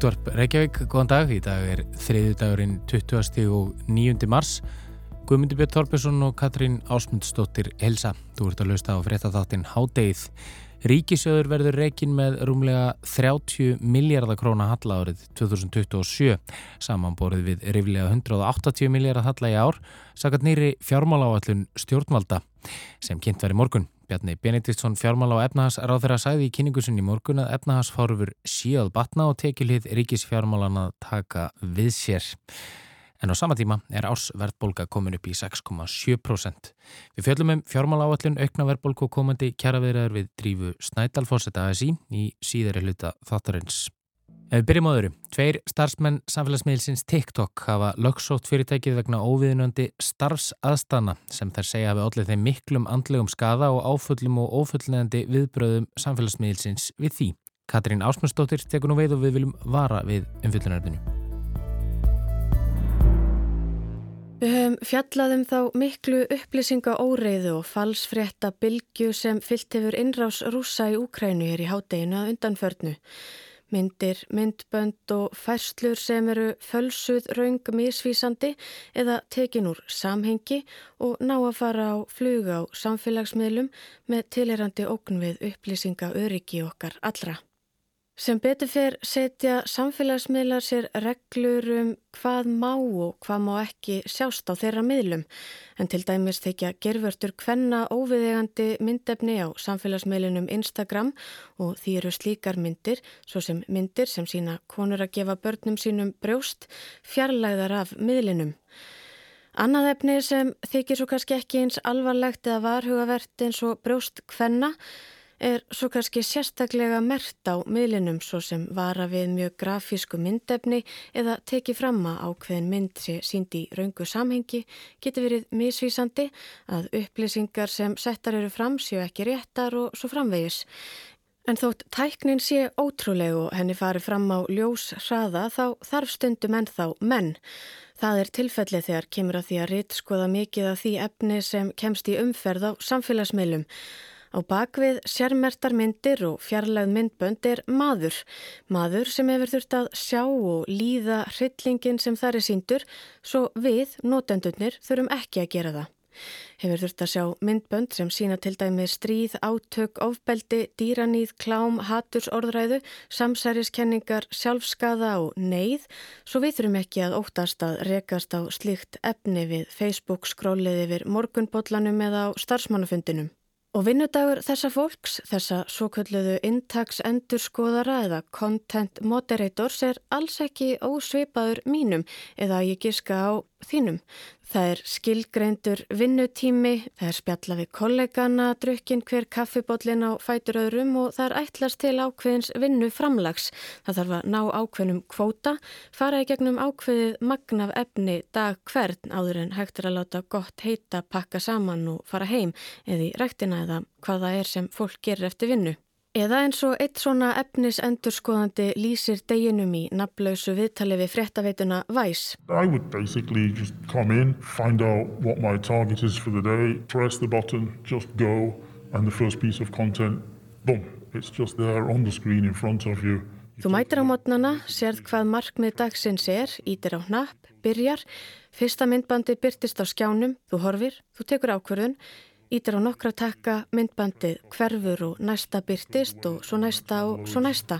Útvarp Reykjavík, góðan dag. Í dag er þriðu dagurinn 20. og 9. mars. Guðmundur Björn Þorpesson og Katrín Ásmundsdóttir Helsa. Þú ert að lausta á fréttatháttin Hádeið. Ríkisöður verður reikin með rúmlega 30 miljardar króna halla árið 2027. Samanborið við riflega 180 miljardar halla í ár, sakat nýri fjármáláallun stjórnvalda sem kynnt verið morgun. Bjarni Benediktsson fjármála á efnahagsráð þeirra sæði í kynningusun í morgun að efnahagsfárfur síðað batna og tekilhið ríkisfjármálan að taka við sér. En á sama tíma er ársverðbólka komin upp í 6,7%. Við fjöllum um fjármála áallun aukna verðbólku og komandi kjaraverðar við drífu Snædalfósetta ASI í síðari hluta þáttarins. Ef við byrjum á öðru, tveir starfsmenn samfélagsmiðilsins TikTok hafa lögsótt fyrirtækið vegna óviðunandi starfsaðstana sem þær segja hafi allir þeim miklum andlegum skada og áfullum og ófullnefandi viðbröðum samfélagsmiðilsins við því. Katrín Ásmundsdóttir tekur nú veið og við viljum vara við umfyllunaröfninu. Við höfum fjallaðum þá miklu upplýsinga óreiðu og falsfrétta bylgu sem fyllt hefur innrás rúsa í Úkrænu hér í hádeginu að undanförnu. Myndir, myndbönd og færslur sem eru fölsuð raung misvísandi eða tekin úr samhengi og ná að fara á fluga á samfélagsmiðlum með tilherandi ógn við upplýsinga öryggi okkar allra. Sem betur fyrr setja samfélagsmiðlar sér reglur um hvað má og hvað má ekki sjást á þeirra miðlum en til dæmis þykja gerfurtur hvenna óviðegandi myndefni á samfélagsmiðlunum Instagram og því eru slíkar myndir, svo sem myndir sem sína konur að gefa börnum sínum brjóst, fjarlæðar af miðlinum. Annað efni sem þykir svo kannski ekki eins alvarlegt eða varhugavert eins og brjóst hvenna er svo kannski sérstaklega mert á miðlinum svo sem vara við mjög grafísku myndefni eða teki fram að ákveðin mynd sé síndi í raungu samhengi getur verið misvísandi að upplýsingar sem settar eru fram séu ekki réttar og svo framvegis. En þótt tæknin sé ótrúleg og henni fari fram á ljós hraða þá þarf stundum enn þá menn. Það er tilfellið þegar kemur að því að ritt skoða mikið af því efni sem kemst í umferð á samfélagsmiðlum. Á bakvið sérmertar myndir og fjarlæð myndbönd er maður. Maður sem hefur þurft að sjá og líða hryllingin sem þar er síndur, svo við, notendurnir, þurfum ekki að gera það. Hefur þurft að sjá myndbönd sem sína til dæmi stríð, átök, ofbeldi, dýranýð, klám, hatursorðræðu, samsæriskenningar, sjálfskaða og neyð, svo við þurfum ekki að óttast að rekast á slíkt efni við Facebook skróliði við morgunbóllanum eða á starfsmannafundinum. Og vinnudagur þessa fólks, þessa svo kölluðu intaksendurskoðara eða content moderators er alls ekki ósveipaður mínum eða ég giska á þínum. Það er skilgreindur vinnutími, það er spjalla við kollegana, drukkin hver kaffibótlin á fætur öðrum og það er ætlast til ákveðins vinnuframlags. Það þarf að ná ákveðnum kvóta, fara í gegnum ákveðið magnaf efni dag hvern áður en hægt er að láta gott heita pakka saman og fara heim eða í rættina eða hvaða er sem fólk gerir eftir vinnu. Eða eins og eitt svona efnisendurskoðandi lýsir deginum í nafnlausu viðtali við fréttaveituna Vice. I would basically just come in, find out what my target is for the day, press the button, just go and the first piece of content, boom, it's just there on the screen in front of you. Þú mætir á mótnana, sérð hvað markmið dagsins er, ítir á hnapp, byrjar, fyrsta myndbandi byrtist á skjánum, þú horfir, þú tekur ákverðun, Ítir á nokkra takka myndbandið hverfur og næsta byrtist og svo næsta og svo næsta.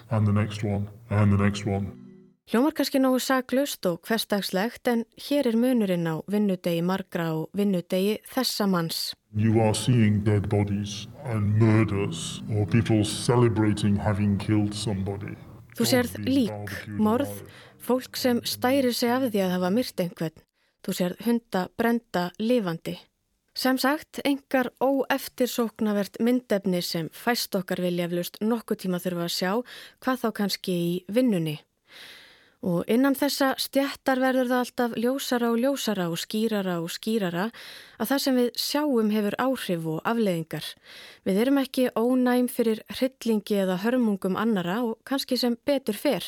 Hljómar kannski nógu saglust og hverstagslegt en hér er munurinn á vinnudegi margra og vinnudegi þessa manns. You are seeing dead bodies and murders or people celebrating having killed somebody. Þú sérð lík, morð, fólk sem stærir sig af því að hafa myrt einhvern. Þú sérð hunda brenda lifandi. Sem sagt, engar óeftirsóknavert myndefni sem fæst okkar vilja eflust nokkuð tíma þurfa að sjá hvað þá kannski í vinnunni. Og innan þessa stjættar verður það alltaf ljósara og ljósara og skýrara og skýrara að það sem við sjáum hefur áhrif og afleðingar. Við erum ekki ónæm fyrir hryllingi eða hörmungum annara og kannski sem betur fer.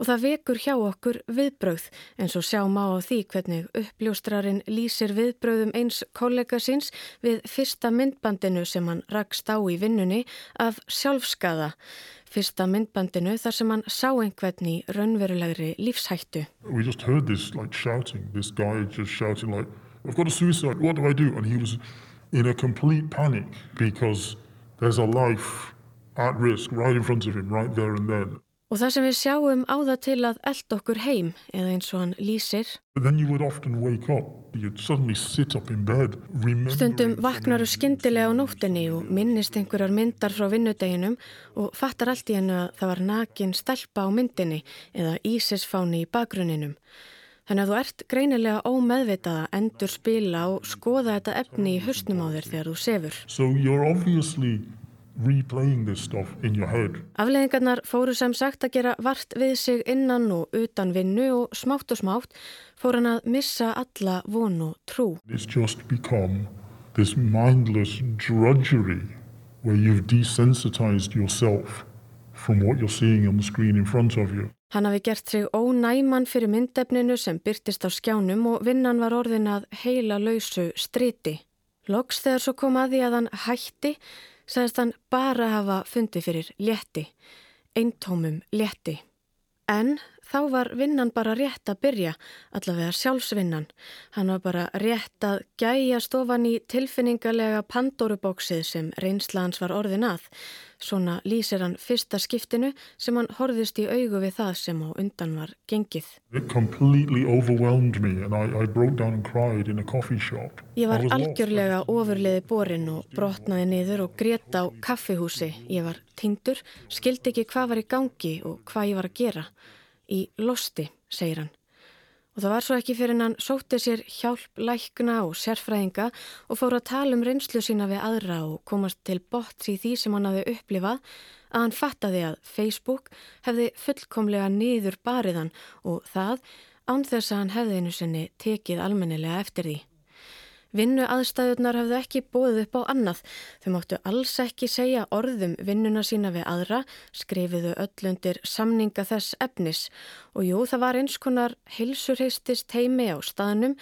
Og það vekur hjá okkur viðbröð eins og sjá má á því hvernig uppljóstrarinn lýsir viðbröðum eins kollega síns við fyrsta myndbandinu sem hann rakst á í vinnunni af sjálfskaða. Fyrsta myndbandinu þar sem hann sá einhvern í raunverulegri lífshættu. Just heard this like shouting, this guy just shouting like, I've got a suicide, what do I do? And he was in a complete panic because there's a life at risk right in front of him, right there and then. Og það sem við sjáum á það til að eld okkur heim, eða eins og hann lýsir. Stundum vaknar þú skyndilega á nóttinni og minnist einhverjar myndar frá vinnudeginum og fattar allt í hennu að það var nakin stelpa á myndinni eða ísisfáni í bakgrunninum. Þannig að þú ert greinilega ómeðvitað að endur spila og skoða þetta efni í höstnum á þér þegar þú sefur. So you're obviously replaying this stuff in your head. Afleðingarnar fóru sem sagt að gera vart við sig innan og utan vinnu og smátt og smátt fór hann að missa alla von og trú. It's just become this mindless drudgery where you've desensitized yourself from what you're seeing on the screen in front of you. Hann hafi gert sig ónæman fyrir myndefninu sem byrtist á skjánum og vinnan var orðin að heila lausu striti. Loks þegar svo kom að því að hann hætti sagðist hann bara hafa fundið fyrir létti, eintómum létti. En þá var vinnan bara rétt að byrja, allavega sjálfsvinnan. Hann var bara rétt að gæja stofan í tilfinningarlega pandorubóksið sem reynslans var orðin að. Svona lýsir hann fyrsta skiptinu sem hann horðist í augu við það sem á undan var gengið. Ég var algjörlega ofurliði borin og brotnaði niður og grét á kaffihúsi. Ég var tindur, skildi ekki hvað var í gangi og hvað ég var að gera. Í losti, segir hann. Og það var svo ekki fyrir hann sótti sér hjálp, lækna og sérfræðinga og fór að tala um reynslu sína við aðra og komast til botts í því sem hann hafi upplifað að hann fattaði að Facebook hefði fullkomlega niður bariðan og það án þess að hann hefði einu sinni tekið almennilega eftir því. Vinnu aðstæðunar hafðu ekki bóðið upp á annað. Þau máttu alls ekki segja orðum vinnuna sína við aðra, skrifiðu öllundir samninga þess efnis og jú það var eins konar heilsurheistist heimi á staðnum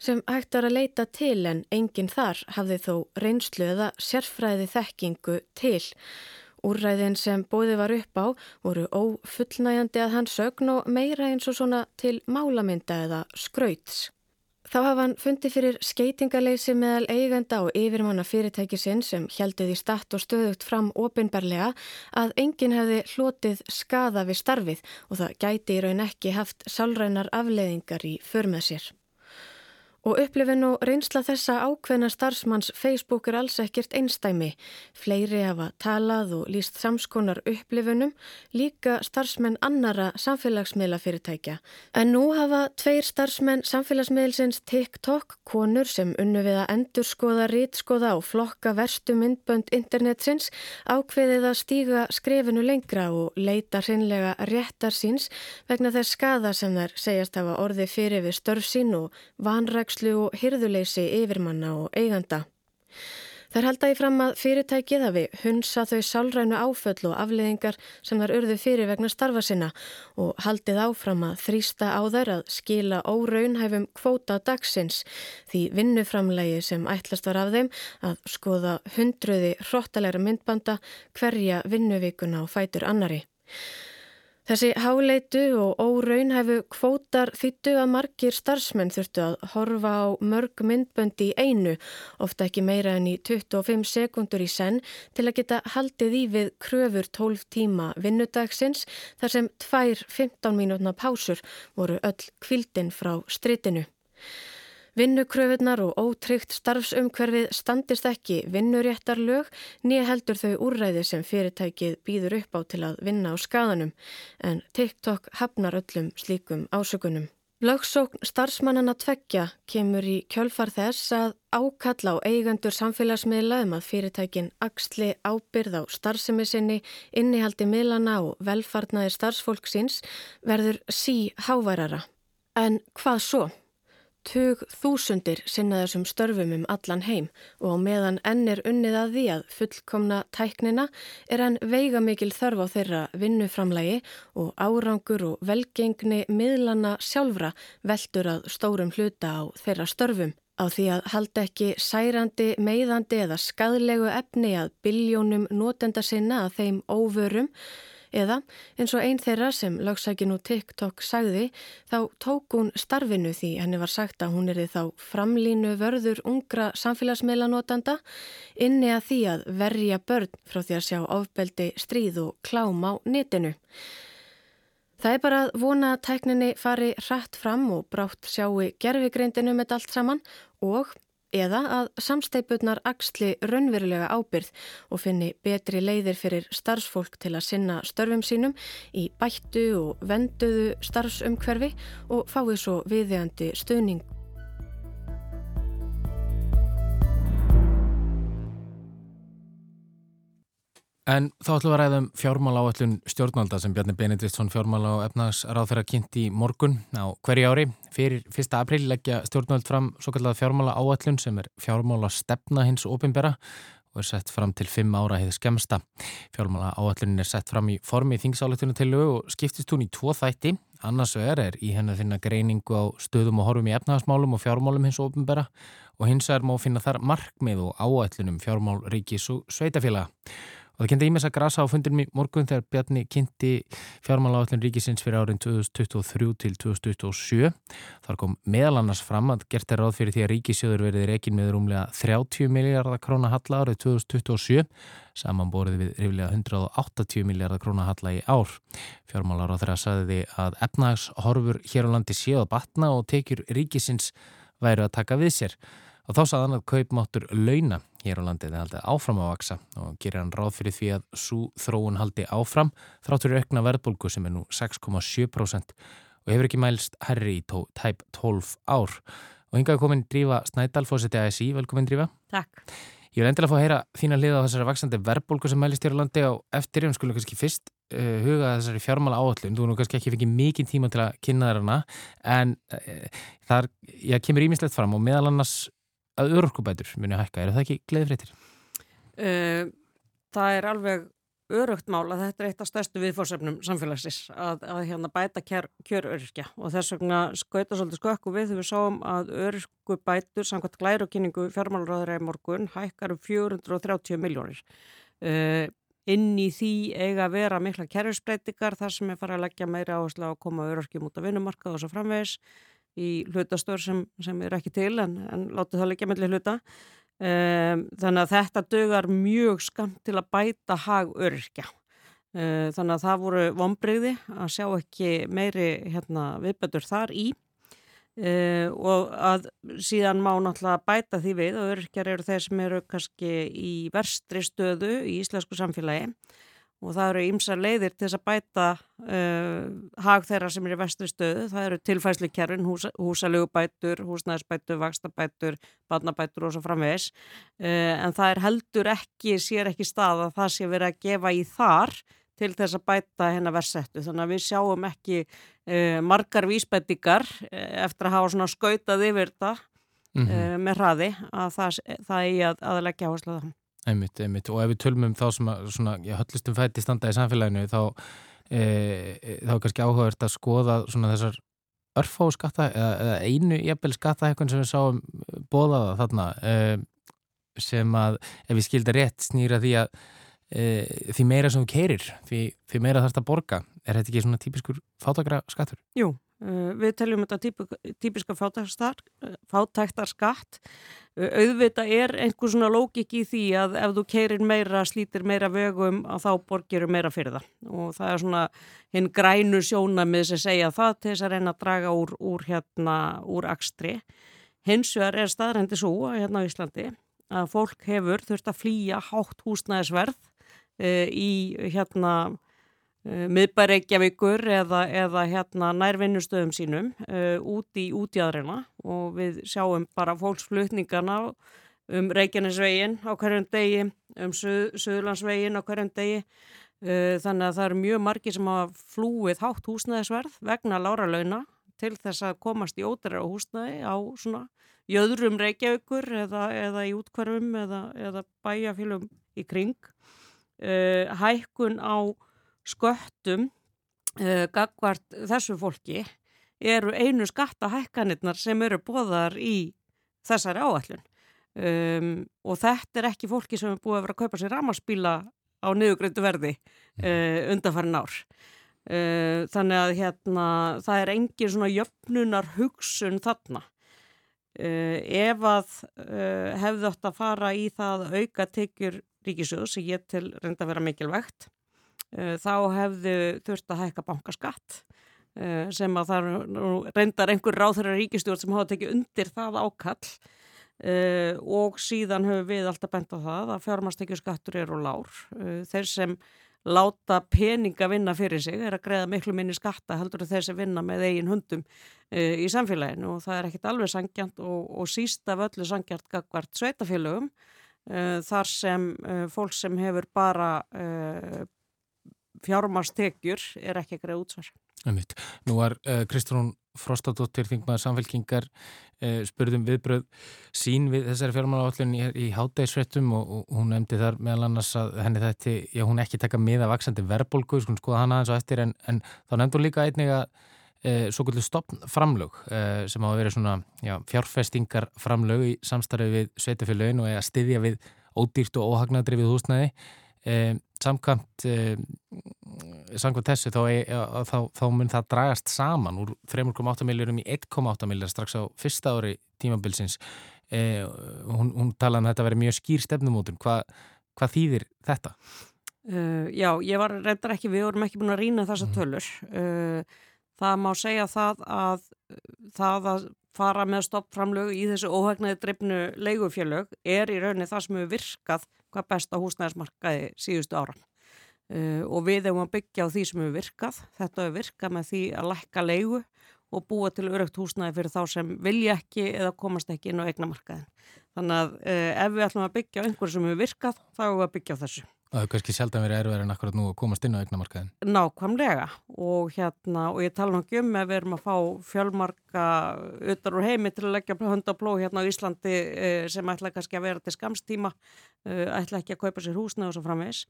sem hægt var að leita til en enginn þar hafði þó reynslu eða sérfræði þekkingu til. Úrræðin sem bóði var upp á voru ófullnæjandi að hans sögn og meira eins og svona til málamynda eða skrauts. Þá hafa hann fundið fyrir skeitingaleysi meðal eigenda og yfirmanna fyrirtækisinn sem helduði statt og stöðugt fram ofinbarlega að enginn hefði hlotið skada við starfið og það gæti í raun ekki haft sálrænar afleiðingar í förmið sér. Og upplifin og reynsla þessa ákveðna starfsmanns Facebook er alls ekkert einstæmi. Fleiri hafa talað og líst samskonar upplifinum, líka starfsmenn annara samfélagsmiðla fyrirtækja. En nú hafa tveir starfsmenn samfélagsmiðlsins TikTok, konur sem unnu við að endurskoða, rítskoða og flokka verstu myndbönd internetsins, ákveðið að stíga skrefinu lengra og leita hreinlega réttar síns vegna þess skada sem þær segjast hafa orði fyrir við störf sín og vanræk vanrækslu og hyrðuleysi yfirmanna og eiganda. Þar halda ég fram að fyrirtækið hafi hunsa þau sálrænu áföll og afleðingar sem þar urðu fyrir vegna starfa sinna og haldið áfram að þrýsta á þær að skila óraunhæfum kvóta dagsins því vinnuframlegi sem ætlast var af þeim að skoða hundruði hróttalega myndbanda hverja vinnuvíkuna og fætur annari. Þessi háleitu og óraunhæfu kvótar þýttu að margir starfsmenn þurftu að horfa á mörg myndböndi í einu, ofta ekki meira enn í 25 sekundur í senn til að geta haldið í við kröfur 12 tíma vinnudagsins þar sem tvær 15 mínútna pásur voru öll kvildin frá stritinu. Vinnukröfunar og ótryggt starfsumhverfið standist ekki vinnuréttarlög nýja heldur þau úrræði sem fyrirtækið býður upp á til að vinna á skadanum en TikTok hafnar öllum slíkum ásökunum. Lögsókn starfsmannana tveggja kemur í kjölfar þess að ákalla á eigandur samfélagsmiðla um að fyrirtækin axli ábyrð á starfsemi sinni, innihaldi miðlana og velfarnaði starfsfólksins verður sí háværara. En hvað svo? Tug þúsundir sinna þessum störfum um allan heim og á meðan enn er unnið að því að fullkomna tæknina er enn veiga mikil þörf á þeirra vinnuframlægi og árangur og velgengni miðlana sjálfra veldur að stórum hluta á þeirra störfum. Á því að halda ekki særandi, meiðandi eða skadlegu efni að biljónum notenda sinna að þeim óvörum Eða eins og einn þeirra sem lagsækin og TikTok sagði þá tók hún starfinu því henni var sagt að hún er þá framlínu vörður ungra samfélagsmeilanótanda inni að því að verja börn frá því að sjá ofbeldi stríð og klám á netinu. Það er bara að vona að tækninni fari hrætt fram og brátt sjáu gerfigreindinu með allt saman og eða að samsteipurnar axli raunverulega ábyrð og finni betri leiðir fyrir starfsfólk til að sinna störfum sínum í bættu og venduðu starfsumhverfi og fái svo viðeandi stuðning. En þá ætlum við að ræða um fjármála áallun stjórnvalda sem Bjarni Benediktsson fjármála og efnagsráð þeirra kynnt í morgun á hverju ári. Fyrir 1. april leggja stjórnvald fram svo kallega fjármála áallun sem er fjármála stefna hins ofinbera og er sett fram til 5 ára hefði skemsta. Fjármála áallunin er sett fram í formi þingsáleitinu til lögu og skiptist hún í tvo þætti. Annars vegar er í hennu þinna greiningu á stöðum og horfum í efnagasmálum og fjármálum hins ofinbera og hins vegar má finna þar markmið og áallunum fjármál ríkis og sveitafélaga. Og það kynnti ímess að grasa á fundinum í morgun þegar Bjarni kynnti fjármáláallin ríkisins fyrir árin 2023 til 2027. Þar kom meðal annars fram að gert er ráð fyrir því að ríkisjóður verið reygin með rúmlega 30 miljardar króna halla árið 2027 samanborið við riflega 180 miljardar króna halla í ár. Fjármálar á þeirra saði að efnagshorfur hér á landi séu að batna og tekjur ríkisins væru að taka við sér. Og þá saðan að kaupmáttur launa hér á landið er haldið áfram að vaksa og gerir hann ráð fyrir því að svo þróun haldi áfram þráttur aukna verðbólgu sem er nú 6,7% og hefur ekki mælst herri í tæp 12 ár. Og hingaði komin Drífa Snædal, fórseti ASI, velkomin Drífa. Takk. Ég vil endilega fá að heyra þína liða á þessari vaksandi verðbólgu sem mælist hér á landi og eftir ég skulum kannski fyrst uh, huga þessari fjármála áallun. Þú nú kannski ekki fikið mikið tíma til að kynna þér hana en uh, þar, já, kemur ímislegt fram og meðal annars að örorkubætur muni að hækka. Er það ekki gleðfréttir? Uh, það er alveg örugt mál að þetta er eitt af stærstu viðfórsefnum samfélagsins að, að hérna bæta kjör, kjör öryrkja og þess vegna skauta svolítið skökku við þegar við sáum að öryrkubætur samkvæmt glæru og kynningu fjármálurraður í morgun hækkar um 430 miljónir. Uh, inn í því eiga að vera mikla kerfisbreytingar þar sem er farið að leggja meira áherslu á að koma öryrkjum út af vinnumarkað og svo framvegis í hlutastöður sem, sem er ekki til en, en látið það leggja mellir hluta. Um, þannig að þetta dögar mjög skamt til að bæta hag öryrkja. Um, þannig að það voru vonbreyði að sjá ekki meiri hérna, viðbætur þar í. Um, og að síðan má náttúrulega bæta því við og öryrkjar eru þeir sem eru kannski í verstri stöðu í íslensku samfélagi og það eru ýmsa leiðir til þess að bæta uh, hag þeirra sem er í vestri stöðu. Það eru tilfæslu kjærfin, húsa, húsalögubætur, húsnæðisbætur, vakstabætur, barnabætur og svo framvegis. Uh, en það er heldur ekki, sér ekki stað að það sé verið að gefa í þar til þess að bæta hennar versettu. Þannig að við sjáum ekki uh, margar vísbætingar uh, eftir að hafa skautað yfir þetta mm -hmm. með hraði að það, það er að, að leggja áherslu á það. Einmitt, einmitt. Og ef við tölmum um þá sem að svona, já, höllustum fætti standa í samfélaginu þá, e, e, þá er kannski áhugavert að skoða svona þessar örfáu skatta eða, eða einu jafnvel skattahækkun sem við sáum bóðaða þarna e, sem að ef við skilda rétt snýra því að e, því meira sem þú keirir því, því meira þarfst að borga. Er þetta ekki svona típiskur fátakra skattur? Jú. Uh, við teljum þetta típiska fátæktar skatt. Uh, auðvita er einhver svona lógik í því að ef þú keirir meira, slítir meira vögum að þá borgir meira fyrir það. Og það er svona hinn grænu sjónamið sem segja það til þess að reyna að draga úr, úr, hérna, úr akstri. Hins vegar er staðrændi svo hérna á Íslandi að fólk hefur þurft að flýja hátt húsnæðisverð uh, í hérna miðbæreikjavíkur eða, eða hérna nærvinnustöðum sínum uh, út í útjæðrina og við sjáum bara fólksflutningarna um Reykjanesvegin á hverjum degi, um Suð, Suðlandsvegin á hverjum degi uh, þannig að það eru mjög margi sem hafa flúið hátt húsnæðisverð vegna lára launa til þess að komast í ódæra húsnaði á svona jöðrum reykjaukur eða, eða í útkvarfum eða, eða bæjafélum í kring. Uh, hækkun á sköttum uh, gagvart þessu fólki eru einu skattahækkanirnar sem eru bóðar í þessari áallun. Um, og þetta er ekki fólki sem er búið að vera að kaupa sér ramaspíla á niðugröndu verði uh, undanfarin ár. Uh, þannig að hérna, það er engin svona jöfnunar hugsun þarna. Ef að hefðu átt að fara í það auka tekjur ríkisjóð sem ég til reynda að vera mikilvægt, þá hefðu þurft að hækka bankaskatt sem að það reyndar einhver ráþurra ríkistjórn sem hafa tekið undir það ákall Uh, og síðan höfum við alltaf bent á það að fjármastekjuskattur eru lár. Þeir sem láta peninga vinna fyrir sig er að greiða miklu minni skatta heldur þeir sem vinna með eigin hundum í samfélaginu og það er ekkit alveg sangjant og, og síst af öllu sangjant gagvart sveitafélögum þar sem fólk sem hefur bara fjármastekjur er ekki að greiða útsvar. Nú var Kristrún Frostadóttir, þingmaður samfélkingar eh, spurðum viðbröð sín við þessari fjármálaállun í, í hátægisvettum og, og hún nefndi þar meðal annars að henni þetta, já hún ekki taka miða vaksandi verbolgu, sko skoða hana eins og eftir en, en þá nefndi hún líka einnig að eh, svo kvöldu stoppframlög eh, sem á að vera svona já, fjárfestingarframlög í samstarfið við sveitafélagin og að styðja við ódýrt og óhagnadri við húsnæði samkvæmt eh, samkvæmt þessu þá, þá, þá mun það dragast saman úr 3,8 miljórum í 1,8 miljórar strax á fyrsta ári tímabilsins eh, hún, hún talaði um að þetta veri mjög skýr stefnumótun Hva, hvað þýðir þetta? Uh, já, ég var reyndar ekki við vorum ekki búin að rýna þessa mhm. tölur uh, það má segja það að það að fara með stoppframlög í þessu óhagnaði drifnu leigufjölög er í rauninni það sem hefur virkað hvað best á húsnæðismarkaði síðustu áran. Uh, og við hefum að byggja á því sem hefur virkað. Þetta hefur virkað með því að lækka leigu og búa til örögt húsnæði fyrir þá sem vilja ekki eða komast ekki inn á eigna markaðin. Þannig að uh, ef við ætlum að byggja á einhverju sem hefur virkað, þá hefur við að byggja á þessu. Það hefur kannski sjálf að vera erfæri en akkurat nú að komast inn á eignamarkaðin. Nákvæmlega og hérna og ég tala náttúrulega um að við erum að fá fjölmarka utan úr heimi til að leggja hund á bló hérna á Íslandi eh, sem ætla kannski að vera til skamstíma, eh, ætla ekki að kaupa sér húsna og svo framvegs.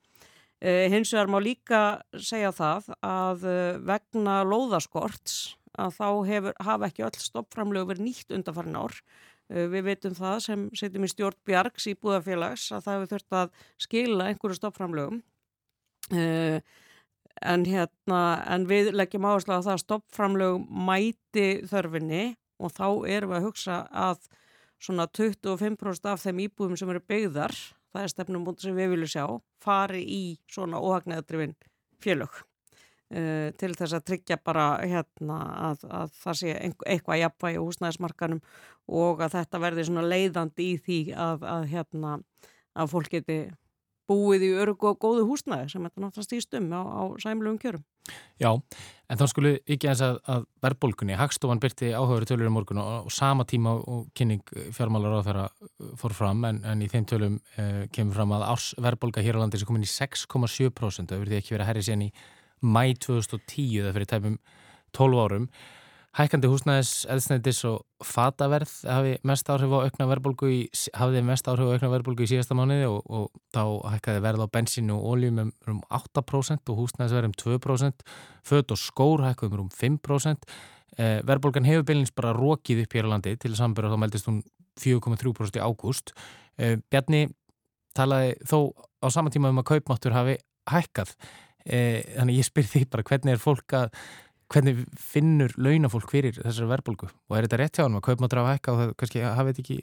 Eh, hins vegar má líka segja það að vegna lóðaskorts að þá hefur, hafa ekki öll stoppframlegu verið nýtt undanfarin ár við veitum það sem setjum í stjórn Bjarks í búðafélags að það hefur þurft að skila einhverju stoppframlögum uh, en, hérna, en við leggjum áherslu að það stoppframlögum mæti þörfinni og þá erum við að hugsa að svona 25% af þeim íbúðum sem eru byggðar, það er stefnum sem við viljum sjá, fari í svona óhagnæðadrifin fjölög. Uh, til þess að tryggja bara hérna að, að það sé eitthvað jafnvægi á húsnæðismarkanum og að þetta verði leiðandi í því að, að hérna að fólk geti búið í örgu og góðu húsnæði sem þetta náttúrulega stýst um á, á sæmlugum kjörum. Já, en þá skulle ekki eins að, verðbólkunni, Hagstofan byrti áhugaður tölur í morgun og, og sama tíma og kynning fjármálar á þeirra fór fram en, en í þeim tölum eh, kemur fram að árs verðbólka hér á landi sem komin í 6,7% og verði ekki verið að herri sér í mæ 2010 það fyrir tæpum 12 árum hækkandi húsnæðis, eðsneitis og fataverð hafi mest áhrif á aukna verðbólgu í, hafiði mest áhrif á aukna verðbólgu í síðasta mánuði og, og þá hækkaði verð á bensínu og óljum um, um 8% og húsnæðisverð um 2% född og skór hækkaði um 5% eh, verðbólgan hefur bylnins bara rókið upp hér á landi til sambur og þá meldist hún 4,3% í ágúst. Eh, Bjarni talaði þó á sama tíma um að kaupmáttur hafi hækkað e, þannig ég spyr því bara hvernig er fólk að hvernig finnur launafólk fyrir þessari verðbólgu? Og er þetta rétt hjá hann að kaupmáttur af hækka og það kannski hafið ekki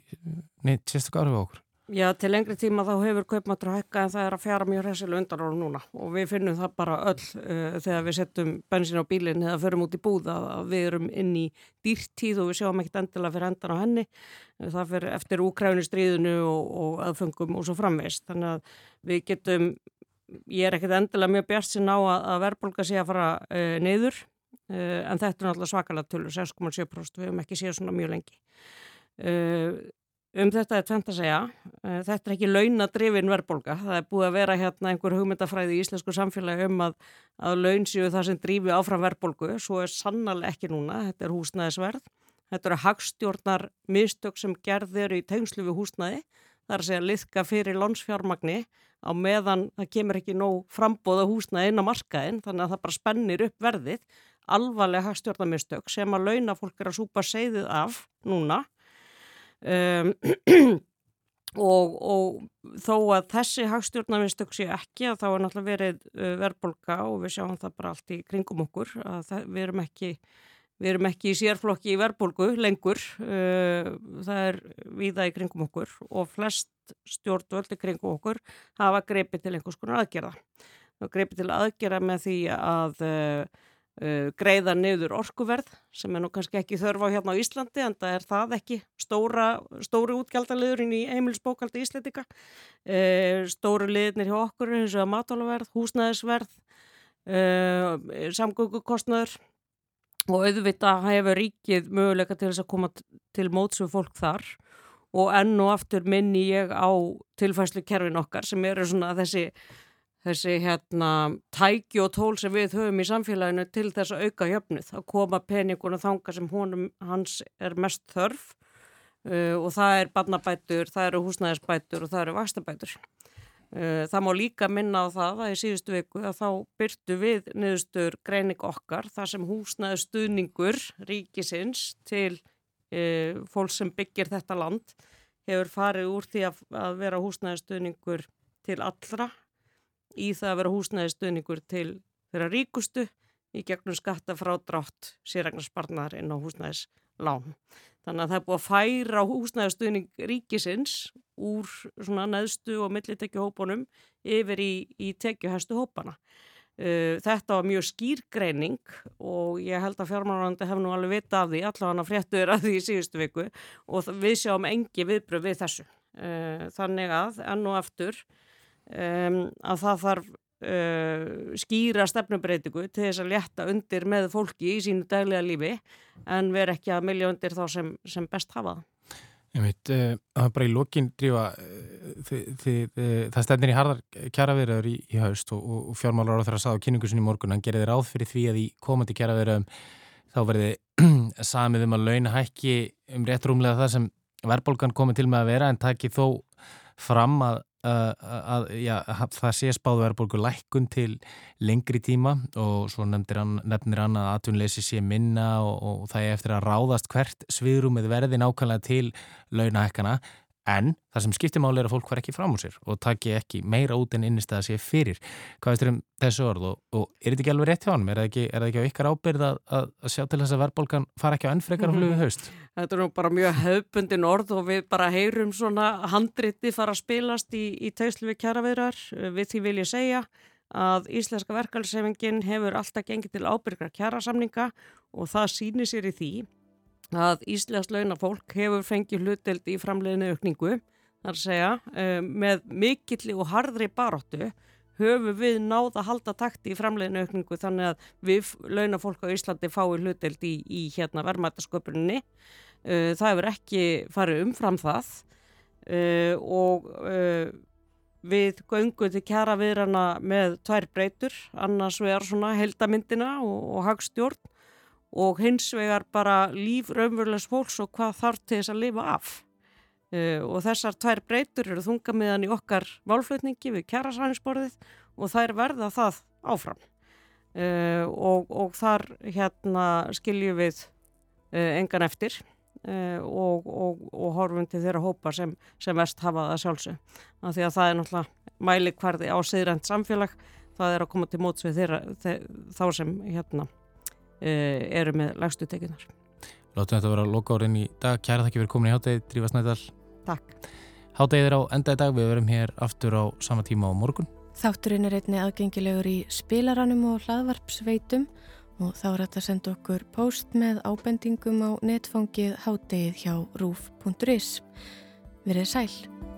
neitt sérstaklega áhrif á okkur? Já, til lengri tíma þá hefur kaupmáttur hækka en það er að fjara mjög hressilega undan ára núna. Og við finnum það bara öll uh, þegar við settum bensin á bílinn eða förum út í búða að við erum inn í dýrtíð og við sjáum ekkert endilega fyrir endan á henni. Það fyrir eftir úkræfnistriðinu og, og aðfengum og svo framvist þannig að við getum ég er ekkert endilega mjög bjart sín á að, að verðbólka sé að fara uh, neyður uh, en þetta er náttúrulega svakalega tölur 6,7% við hefum ekki séð svona mjög lengi uh, um þetta er tvent að segja. Þetta er ekki launadrifin verðbólka. Það er búið að vera hérna einhver hugmyndafræði í íslensku samfélagi um að, að laun séu það sem drífi áfram verðbólku. Svo er sannal ekki núna. Þetta er húsnæðisverð. Þetta eru hagstjórnar mistök sem gerðir í tengslu við húsnæði. Það er að segja liðka fyrir lónsfjármagni á meðan það kemur ekki nóg frambóða húsnæði inn á markaðin þannig að það bara spennir upp verðið. Alvarlega hagstjórnarmistök sem að launafólk er að súpa segðið af núna. Um, og, og þó að þessi hagstjórnarmistök sé ekki að þá er náttúrulega verið uh, verðbolga og við sjáum það bara allt í kringum okkur að það, við erum ekki Við erum ekki í sérflokki í verðbólgu lengur, uh, það er viða í kringum okkur og flest stjórnvöldi kringum okkur hafa greipið til einhvers konar aðgerða. Það greipið til aðgerða með því að uh, uh, greiða niður orkuverð sem er nú kannski ekki þörfa hérna á Íslandi en það er það ekki stóra, stóri útgjaldaliðurinn í heimilsbókaldi Íslandika stóru liðnir hjá okkur eins og matálaverð, húsnæðisverð samgöngukostnaður og auðvitað hefur ríkið möguleika til þess að koma til móts við fólk þar. Og enn og aftur minni ég á tilfæslu kerfin okkar sem eru svona þessi þessi hérna tæki og tól sem við höfum í samfélaginu til þess að auka jöfnuð, að koma peninguna þanga sem honum hans er mest þörf. Uh, og það er barnabætur, það eru húsnæðisbætur og það eru vastabætur. Uh, það má líka minna á það að í síðustu viku að þá byrtu við niðurstur greining okkar þar sem húsnæðistuðningur ríkisins til uh, fólk sem byggir þetta land hefur farið úr því að, að vera húsnæðistuðningur til allra í það að vera húsnæðistöðningur til þeirra ríkustu í gegnum skatta frá drátt sérregnarspartnar inn á húsnæðislán. Þannig að það er búið að færa húsnæðistöðning ríkisins úr svona neðstu og millitekjuhópunum yfir í, í tekjuhæstu hópana. Uh, þetta var mjög skýrgreining og ég held að fjármárandi hef nú alveg vita af því, allavega fréttuður af því í síðustu viku og við sjáum engi viðbröð við þessu. Uh, þannig að enn og aftur um, að það þarf uh, skýra stefnubreitiku til þess að létta undir með fólki í sínu daglega lífi en vera ekki að milja undir þá sem, sem best hafa. Ég veit, uh, það er bara í lokin drífa, uh, það stefnir í harðar kjaraverðar í, í haust og, og fjármálar á þeirra sað á kynningusinni morgun, hann gerði ráð fyrir því að í komandi kjaraverðum þá verði samið um að launa hækki um rétt rúmlega það sem verðbólgan komið til með að vera en taki þó fram að að já, það sé spáðu verðbólgu lækkun til lengri tíma og svo hann, nefnir hann að atvinnleysi sé minna og, og það er eftir að ráðast hvert sviðrúmið verði nákvæmlega til launahækkana En það sem skiptir máli er að fólk var ekki fram úr sér og taki ekki meira út en innistæða sér fyrir. Hvað veistur um þessu orð og, og er þetta ekki alveg rétt hjá hann? Er það ekki, er það ekki á ykkar ábyrð að, að, að sjá til þess að verðbólgan fara ekki á ennfrekar flugu mhm. haust? Þetta er nú bara mjög höfbundin orð og við bara heyrum svona handriti fara að spilast í, í tegslu við kjaraverðar. Við því vil ég segja að Íslenska verkefælsefingin hefur alltaf gengið til ábyrgra kjarasamninga og það sýnir sér í því að Íslands launafólk hefur fengið hluteld í framleiðinu aukningu, þar segja, uh, með mikilli og hardri baróttu höfum við náð að halda takti í framleiðinu aukningu þannig að við launafólk á Íslandi fái hluteld í, í hérna verðmætasköpuninni. Uh, það hefur ekki farið umfram það. Uh, og við göngum til kjara viðrana með tvær breytur, annars vegar svona heldamindina og, og hagstjórn og hins vegar bara líf raunverulegs fólks og hvað þarf til þess að lifa af. Uh, og þessar tvær breytur eru þungamiðan í okkar válflutningi við kjærasræningsborðið og þær verða það áfram. Uh, og, og þar hérna skiljum við uh, engan eftir og, og, og horfum til þeirra hópa sem, sem vest hafa það sjálfsög. Því að það er náttúrulega mæli hverði á siðrænt samfélag, það er að koma til móts við þeirra, þeir, þá sem hérna eru með lagstu tekinar. Látum þetta vera lokárin í dag. Kæra þakki fyrir komin í háttegið, Drífa Snædal. Takk. Háttegið er á enda í dag, við verum hér aftur á sama tíma á morgun. Þátturinn er einni aðgengilegur í spilaranum og hlaðvarpsveitum og þá er þetta að senda okkur post með ábendingum á netfangið háttegið hjá rúf.is. Verið sæl.